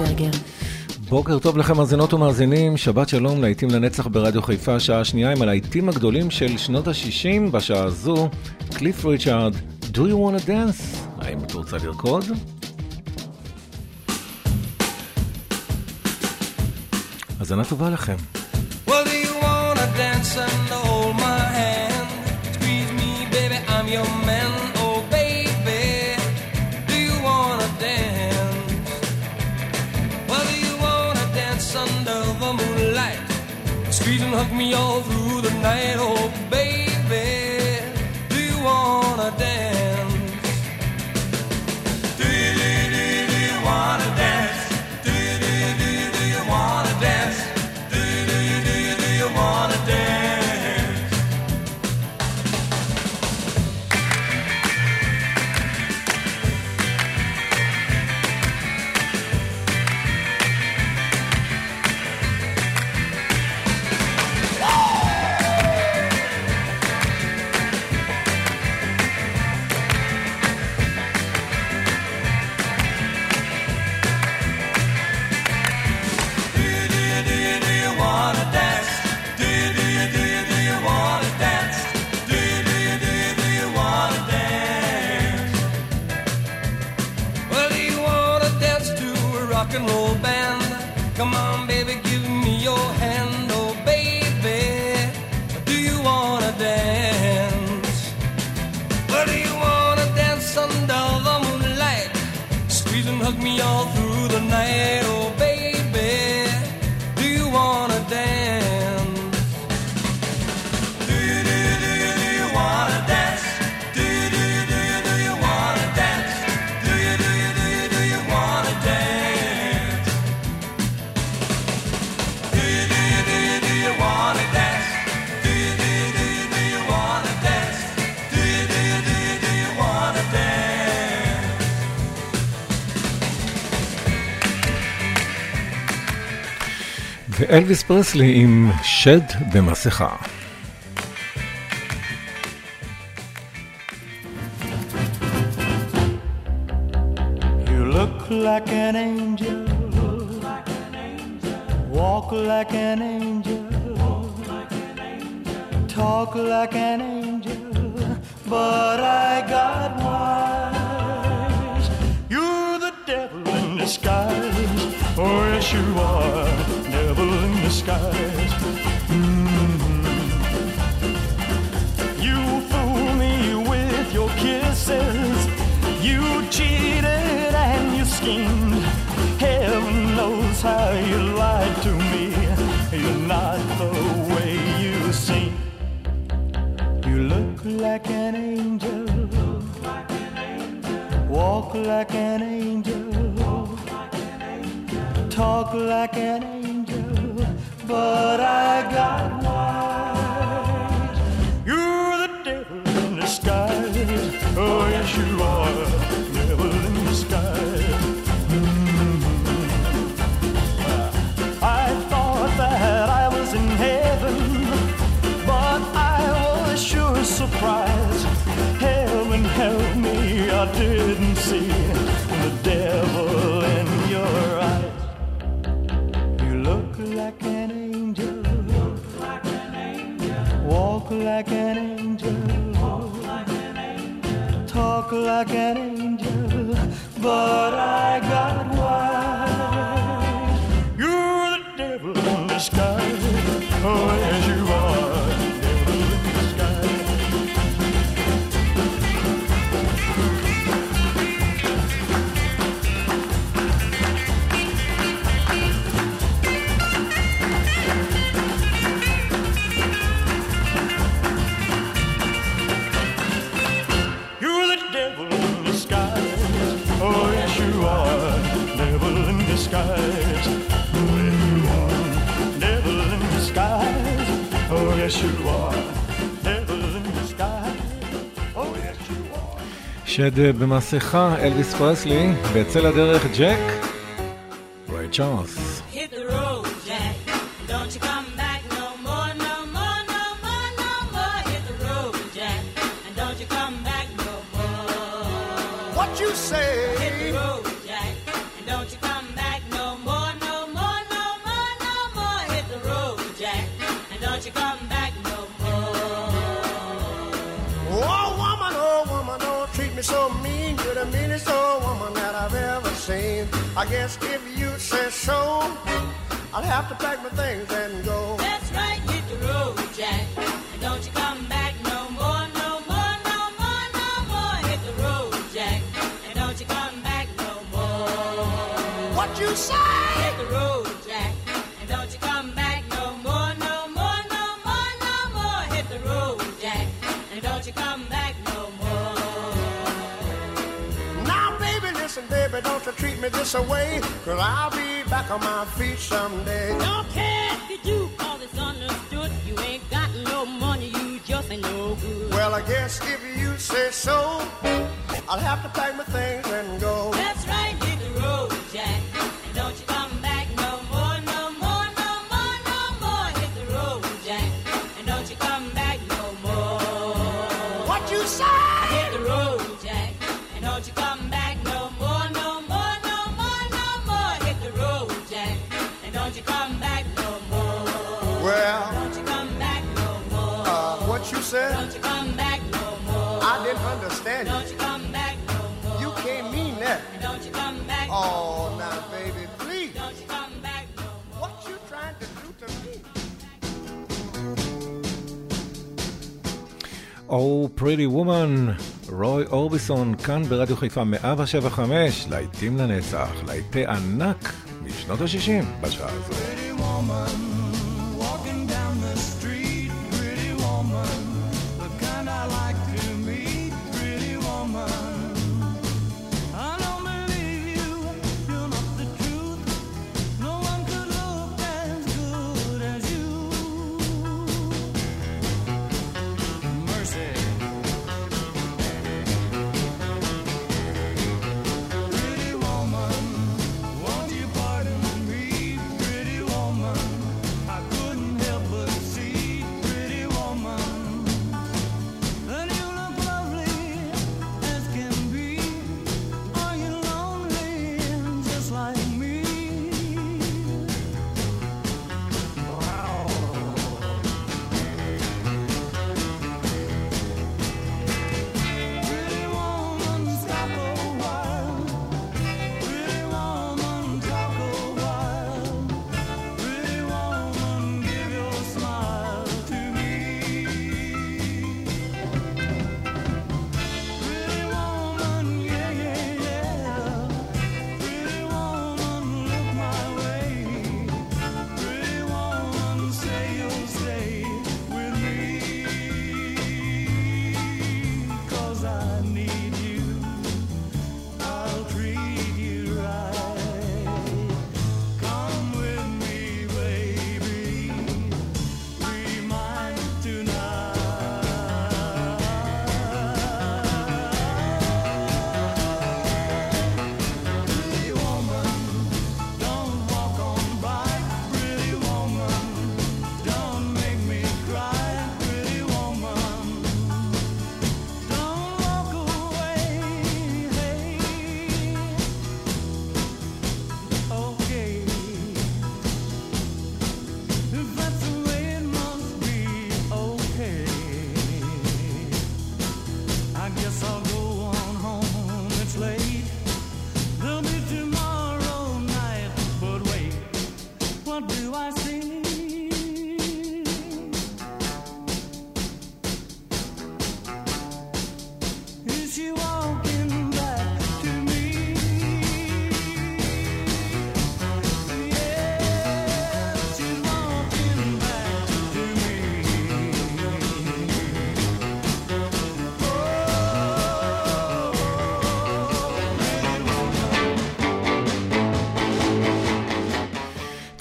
יעקב ויינברגר. בוקר טוב לכם מאזינות ומאזינים, שבת שלום, להיטים לנצח ברדיו חיפה, שעה שנייה עם הלהיטים הגדולים של שנות ה-60 בשעה הזו, קליף ריצ'ארד, Do you want to dance? האם את רוצה לרקוד? האזנה טובה לכם. Well, do you wanna dance and hold my hand? Squeeze me, baby, I'm your man. Hug me all through the night. Oh, ואלוויס פרסלי עם שד במסכה. You look like an angel. Walk like an angel. Talk like an angel. But I got wise. You're the devil in disguise. Oh, yes, you are. Cheated and you schemed. Heaven knows how you lied to me. You're not the way you seem. You look like an angel. Walk like an angel. Talk like an angel. But I got wise. You're the devil in disguise. Oh, yes, you are. I didn't see the devil in your eyes. You look like an angel. Walk like an angel. Talk like an angel. But I got wise. You're the devil in disguise. Oh, yes, שד במסכה, אלוויס פרסלי, ויצא לדרך ג'ק, ריי צ'ארלס. Oh Pretty Woman, רוי אורביסון, כאן ברדיו חיפה 175, להיטים לנצח, להיטי ענק משנות ה-60 בשעה הזו.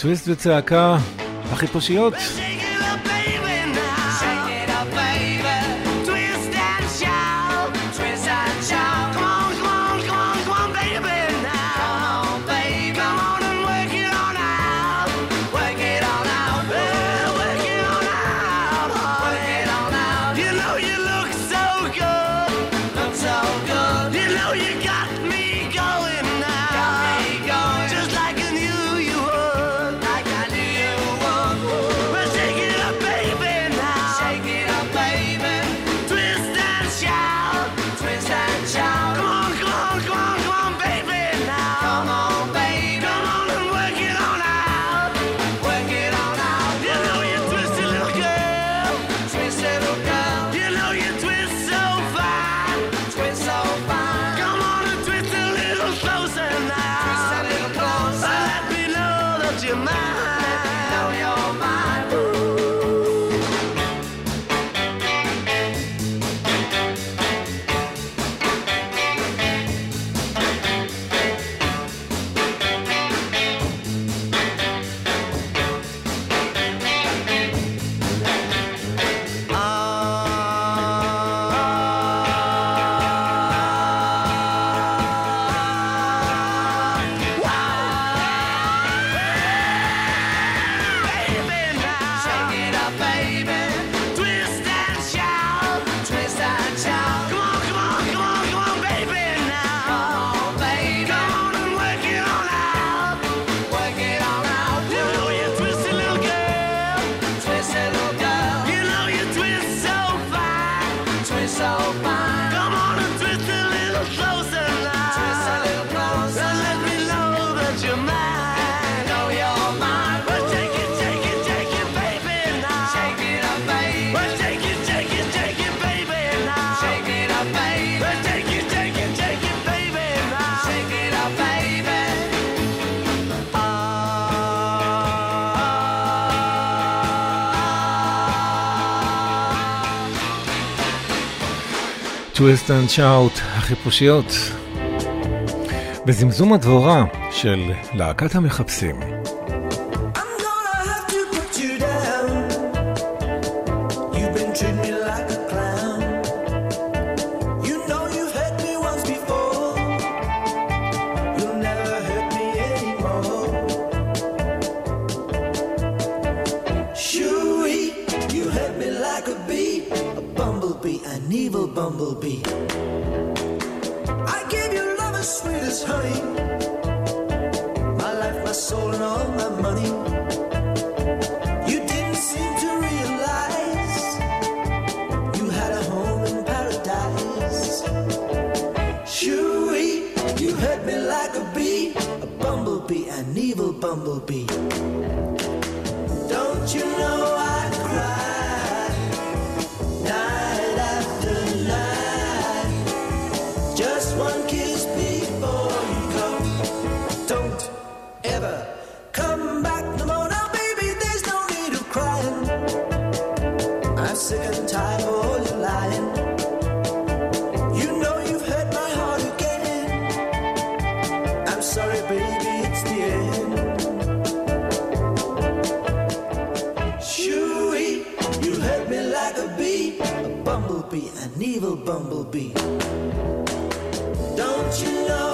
טוויסט וצעקה, החיפושיות. טוויסט אנד שאוט, החיפושיות. בזמזום הדבורה של להקת המחפשים. an evil bumblebee. Don't you know? bumblebee. Don't you know?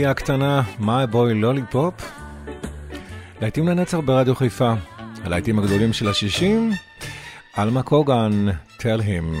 אנגליה הקטנה, My Boy Lollipop. להיטים לנצח ברדיו חיפה. הלהיטים הגדולים של השישים, עלמה קוגן, tell him.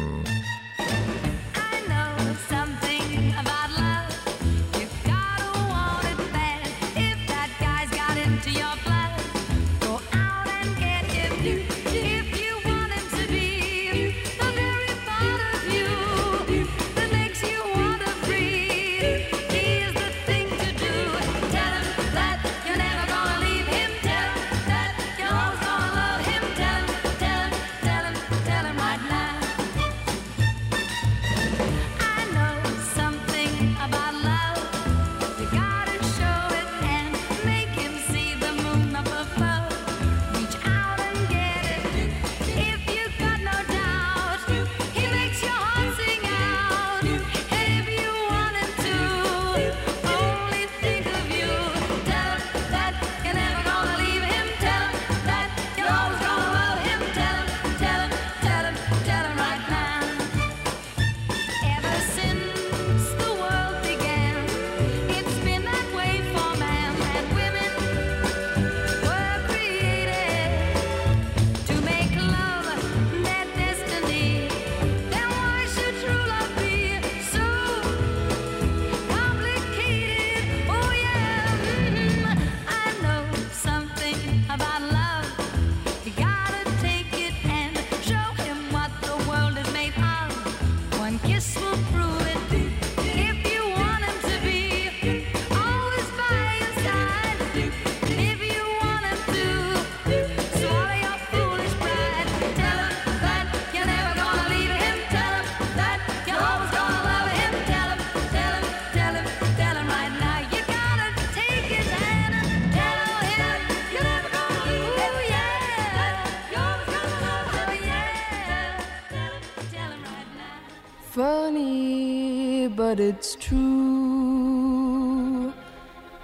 It's true.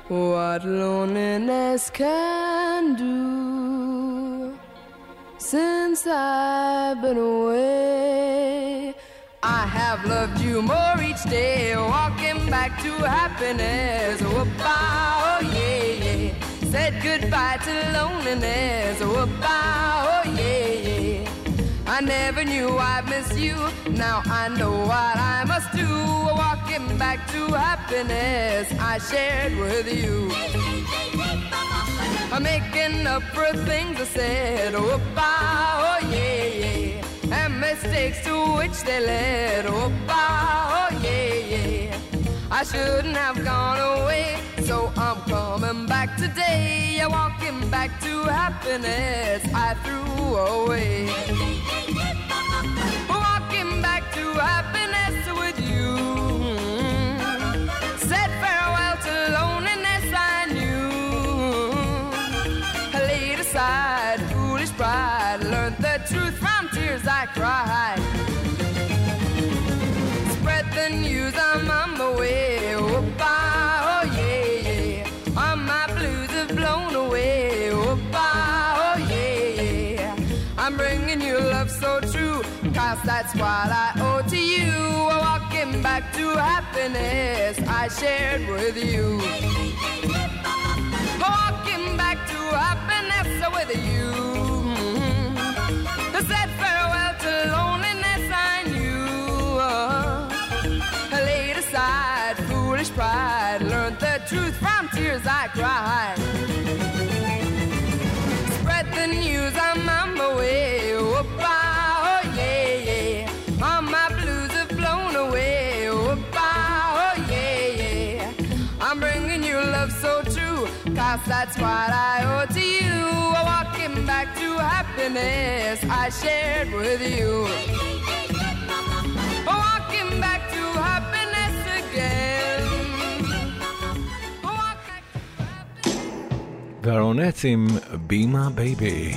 What loneliness can do. Since I've been away, I have loved you more each day. Walking back to happiness. Whoop-ah, oh yeah, yeah. Said goodbye to loneliness. Whoop-ah, oh. I never knew I'd miss you. Now I know what I must do. Walking back to happiness I shared with you. I'm making up for things I said. Oh, oh yeah, yeah. And mistakes to which they led. Oh, oh yeah, yeah. I shouldn't have gone away, so I'm coming back today. Yeah, walking back to happiness I threw away. Walking back to happiness with you. Said farewell to loneliness I knew. I laid aside foolish pride, learned the truth from tears I cried. What I owe to you. Walking back to happiness I shared with you. Walking back to happiness with you. I said farewell to loneliness I knew. I laid aside foolish pride, learned the truth from tears I cried. Spread the news, I'm on my way. Oh, cause that's what I owe to you. Walking back to happiness I shared with you. Walking back to happiness again. והרונץ עם בימה בייבי.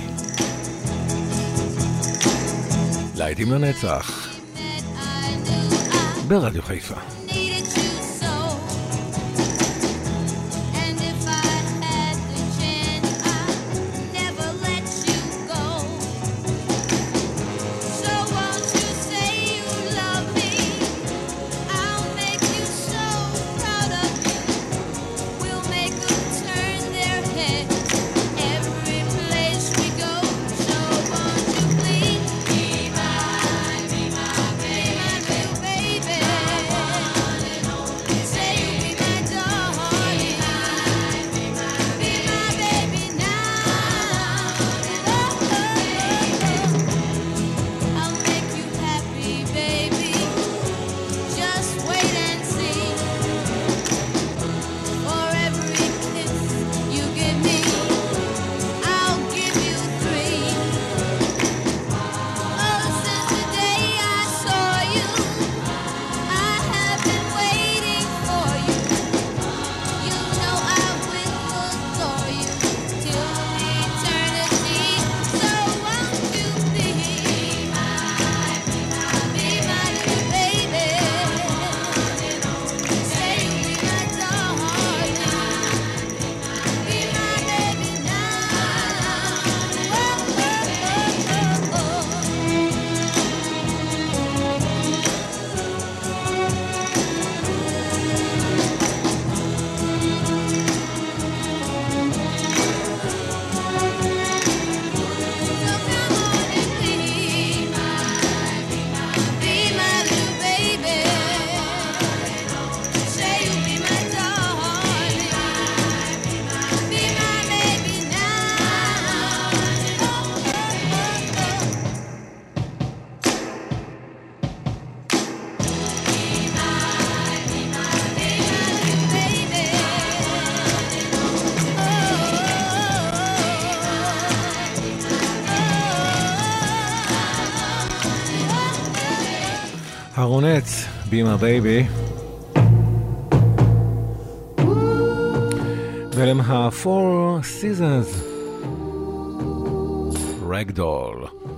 להיטים לנצח, ברדיו חיפה. הרונץ, בימה בייבי. ואלה ה-Four Seasons. Ragdoll.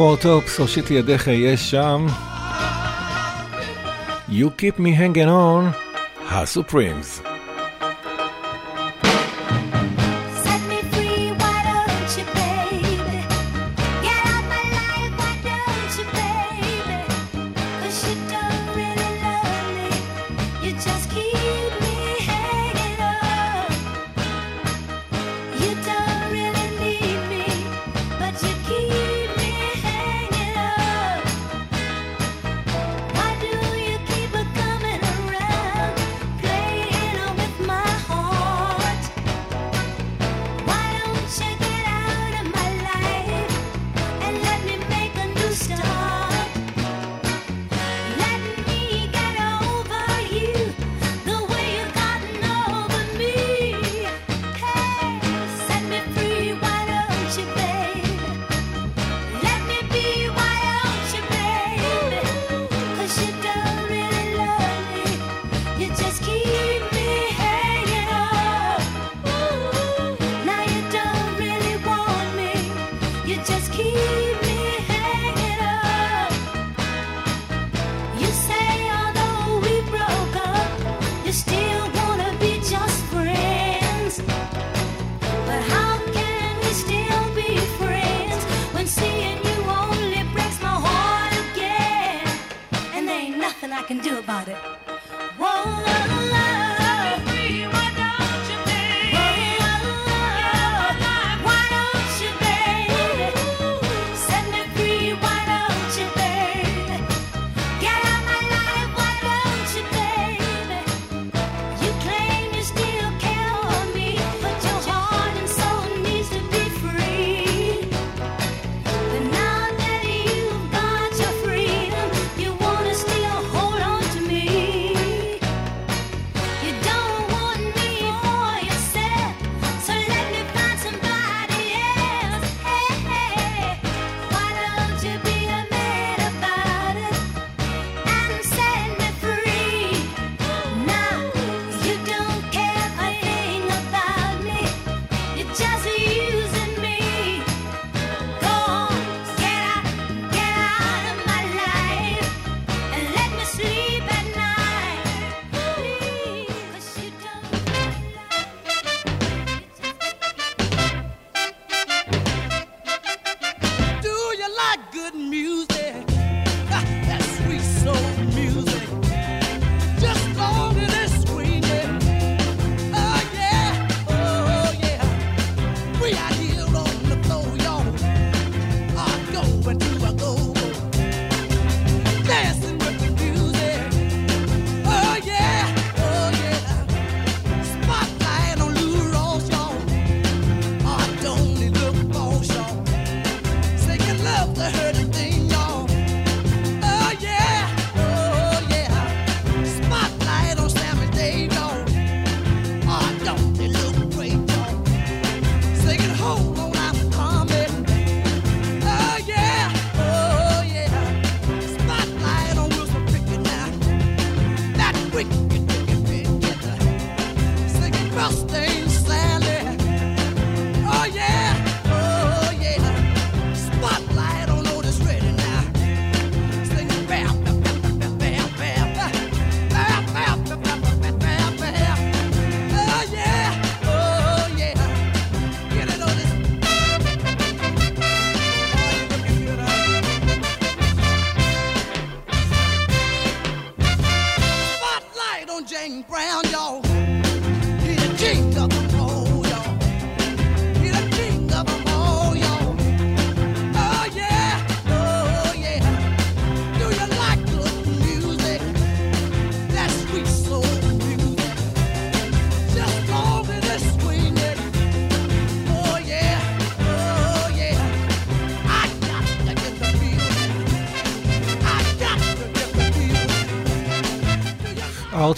פור טופס, הושיטי ידיך, יש שם. You keep me hanging on, הסופרימס.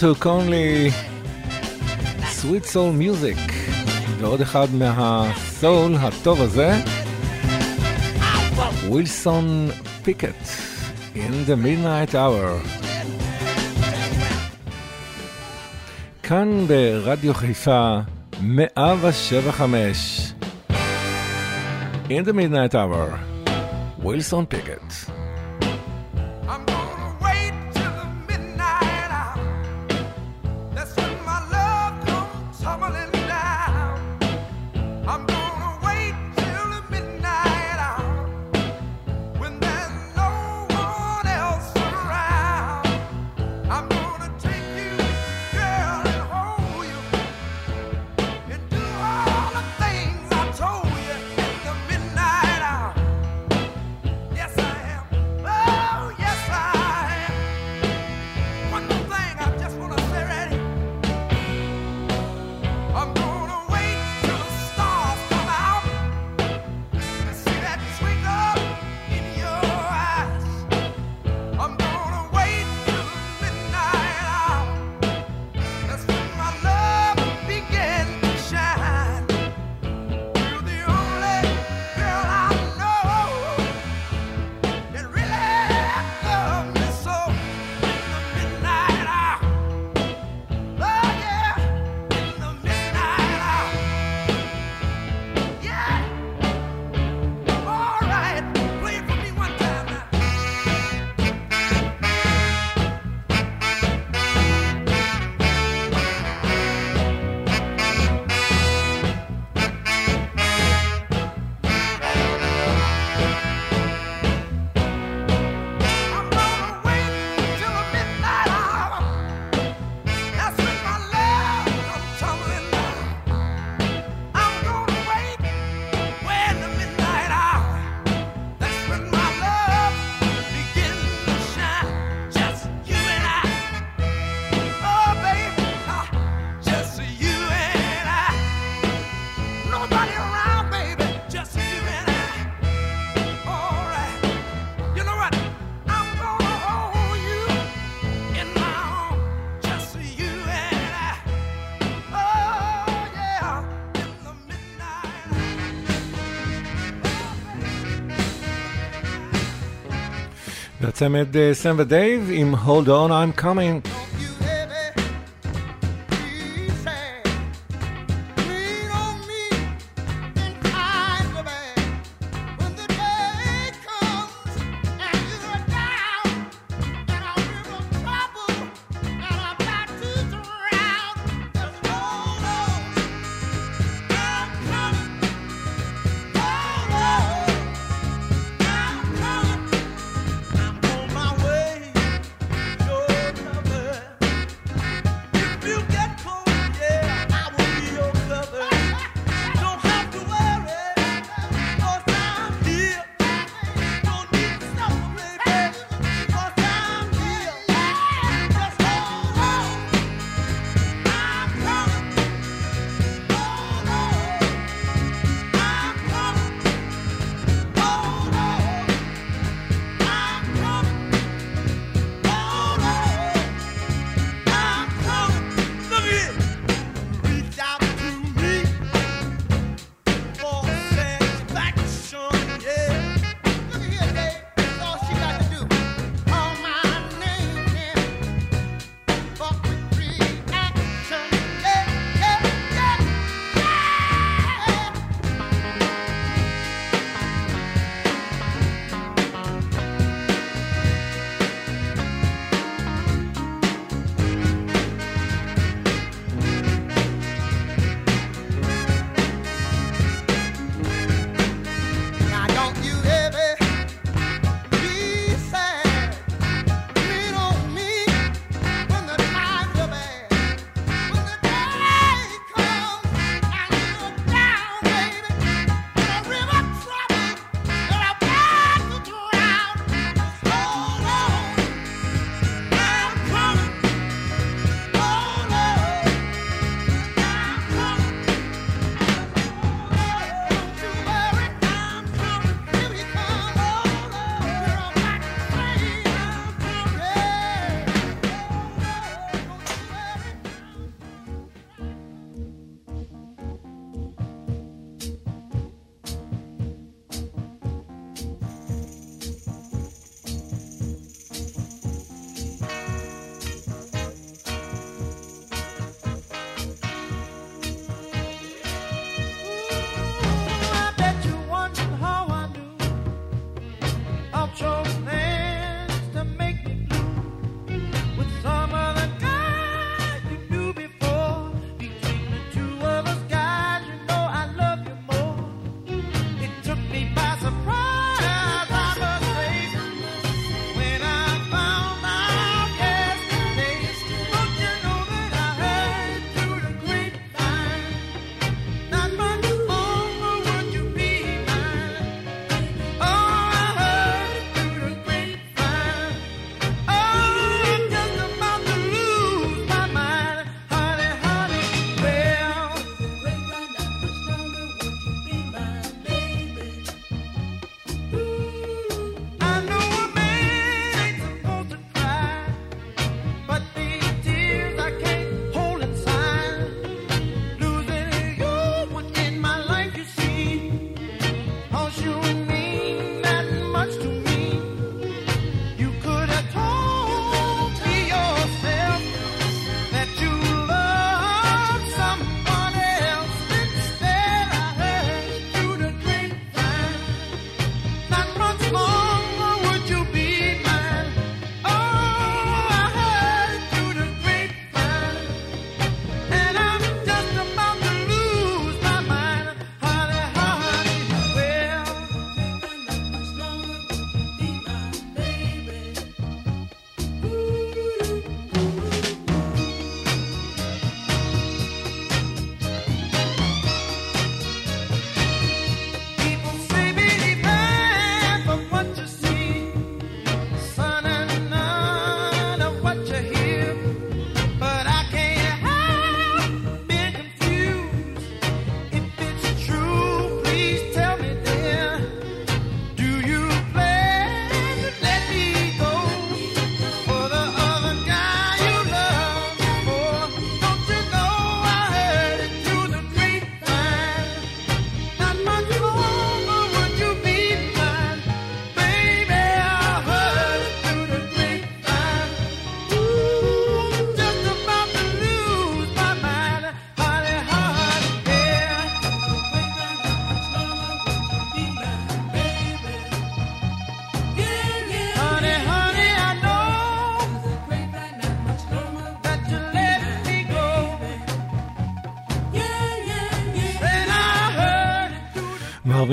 מרטל קונלי, sweet soul music, ועוד אחד מהסול הטוב הזה, ווילסון פיקט, In the Midnight Hour. כאן ברדיו חיפה 175 In the Midnight Hour, ווילסון פיקט. והצמד סם ודייב עם Hold On I'm Coming.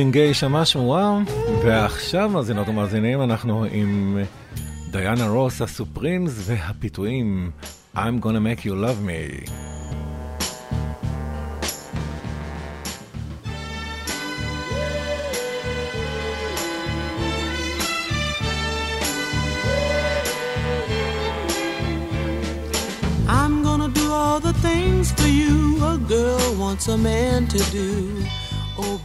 מרווין גיי שמע שמועה, ועכשיו, מאזינות ומאזינים, אנחנו עם דיאנה רוס, הסופרימס והפיתויים I'm gonna make you love me. Things for you a girl wants a man to do. Oh,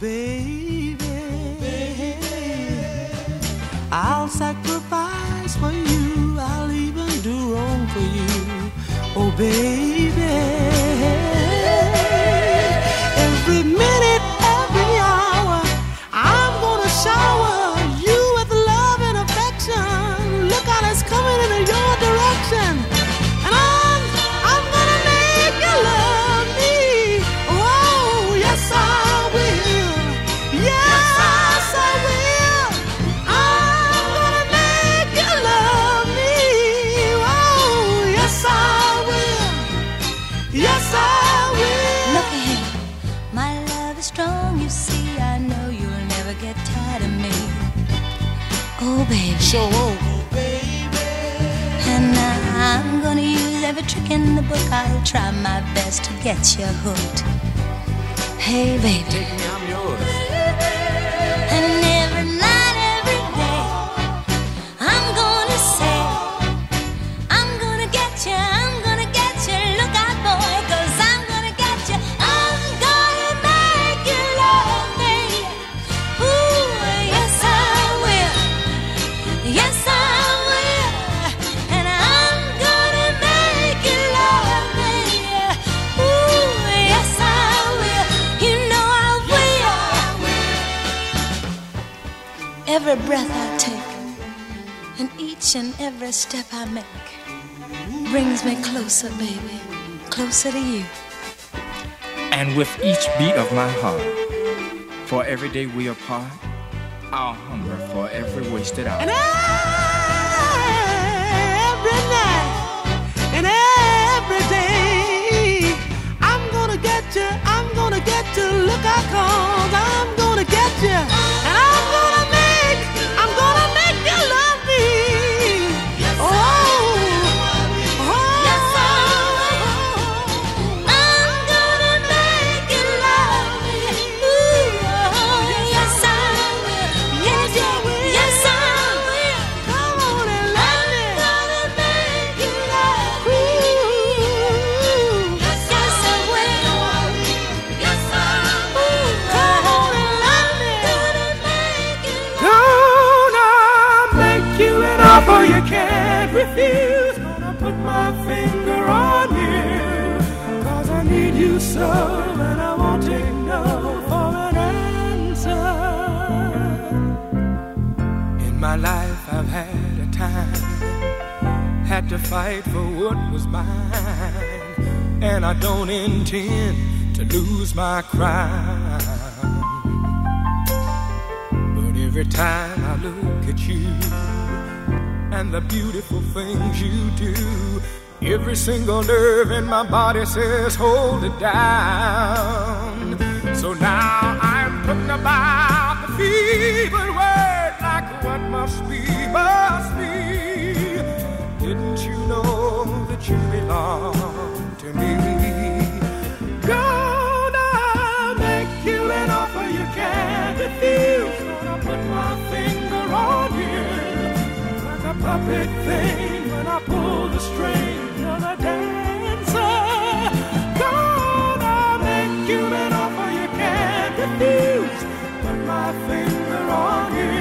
sacrifice for you. I'll even do wrong for you. Oh, baby. Yes, I will. Look ahead, my love is strong. You see, I know you'll never get tired of me. Oh, baby. So, oh, baby. And now I'm gonna use every trick in the book. I'll try my best to get you hooked. Hey, baby. take me, I'm yours. Every breath I take, and each and every step I make, brings me closer, baby, closer to you. And with each beat of my heart, for every day we apart, I'll hunger for every wasted hour. And every night and every day, I'm gonna get you, I'm gonna get you. Look out, cause I'm gonna get you. And I'm fight for what was mine, and I don't intend to lose my crown. But every time I look at you and the beautiful things you do, every single nerve in my body says, hold it down. So now I'm putting about the fevered word like what must be, must Puppet thing when I pull the string. You're the dancer. Gonna make you an offer you can't refuse. Put my finger on you.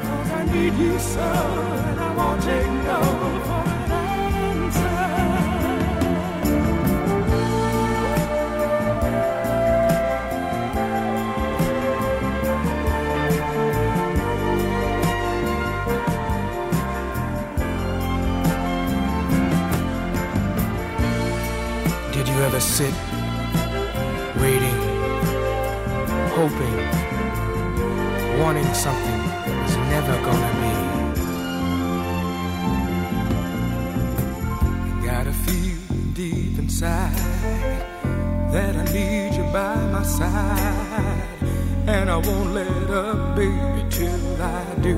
Cause I need you so. And I won't take no sit waiting, hoping, wanting something that was never gonna be? You gotta feel deep inside that I need you by my side, and I won't let up, baby, till I do.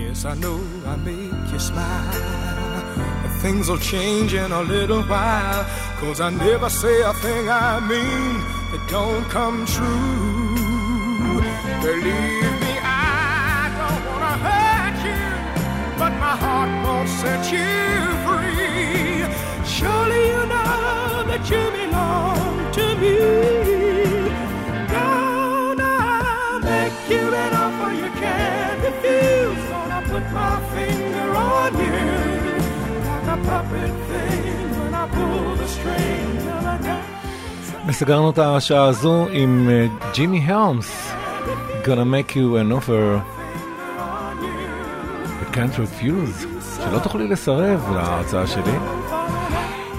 Yes, I know I make you smile. Things will change in a little while. Cause I never say a thing I mean that don't come true. Believe me, I don't wanna hurt you, but my heart won't set you free. Surely you know that you belong to me. Gonna make you an offer you can't refuse. Gonna put my finger וסגרנו את השעה הזו עם אה, ג'ימי הרמס, gonna make you an offer, you can't refuse, שלא תוכלי לסרב להרצאה שלי.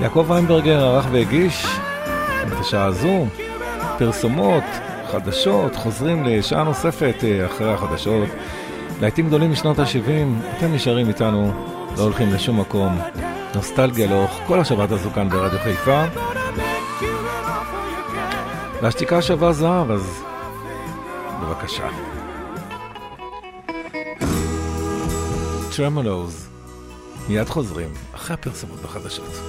יעקב ויינברגר ערך והגיש את השעה הזו, פרסומות, חדשות, חוזרים לשעה נוספת אה, אחרי החדשות. להיטים גדולים משנות ה-70, אתם נשארים איתנו, לא הולכים לשום מקום. נוסטלגיה לאורך כל השבת הזו כאן ברדיו חיפה. והשתיקה שווה זהב, אז בבקשה. טרמולוז, מיד חוזרים, אחרי הפרסומות בחדשות.